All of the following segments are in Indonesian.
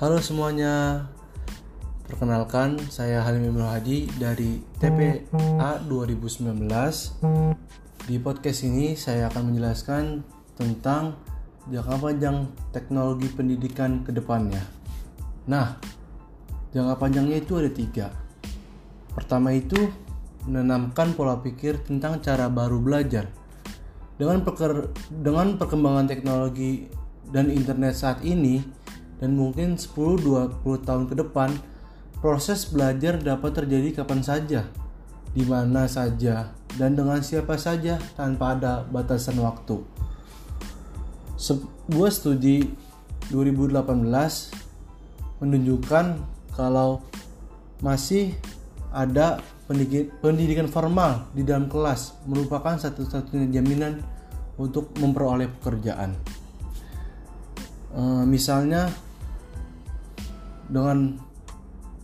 Halo semuanya, perkenalkan saya Halim Ibnu Hadi dari TPA 2019. Di podcast ini saya akan menjelaskan tentang jangka panjang teknologi pendidikan ke depannya. Nah, jangka panjangnya itu ada tiga. Pertama itu menanamkan pola pikir tentang cara baru belajar. Dengan, peker, dengan perkembangan teknologi dan internet saat ini, dan mungkin 10-20 tahun ke depan proses belajar dapat terjadi kapan saja, di mana saja, dan dengan siapa saja tanpa ada batasan waktu. Sebuah studi 2018 menunjukkan kalau masih ada pendidikan formal di dalam kelas merupakan satu-satunya jaminan untuk memperoleh pekerjaan. E, misalnya dengan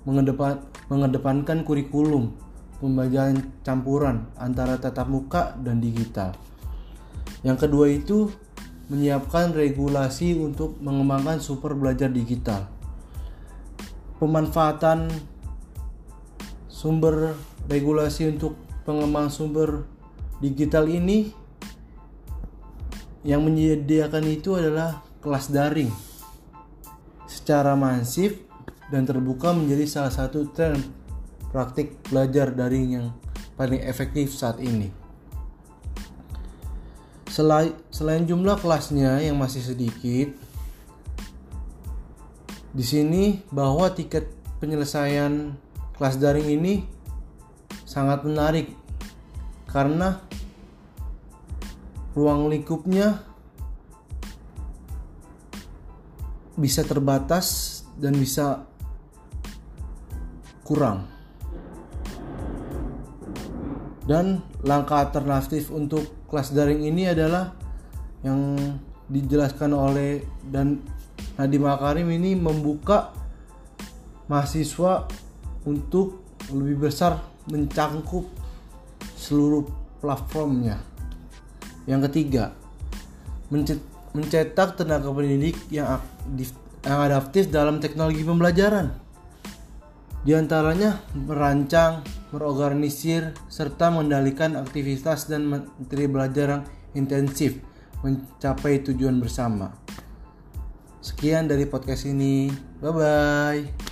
mengedepan, mengedepankan kurikulum pembelajaran campuran antara tatap muka dan digital. Yang kedua itu menyiapkan regulasi untuk mengembangkan super belajar digital. Pemanfaatan sumber regulasi untuk pengembangan sumber digital ini yang menyediakan itu adalah kelas daring secara masif dan terbuka menjadi salah satu tren praktik belajar daring yang paling efektif saat ini. Selain, selain jumlah kelasnya yang masih sedikit, di sini bahwa tiket penyelesaian kelas daring ini sangat menarik karena ruang lingkupnya bisa terbatas dan bisa kurang. Dan langkah alternatif untuk kelas daring ini adalah yang dijelaskan oleh dan Nadiem Makarim ini membuka mahasiswa untuk lebih besar mencangkup seluruh platformnya. Yang ketiga, mencetak tenaga pendidik yang adaptif dalam teknologi pembelajaran. Di antaranya merancang, merorganisir, serta mengendalikan aktivitas dan materi belajar yang intensif mencapai tujuan bersama. Sekian dari podcast ini. Bye bye.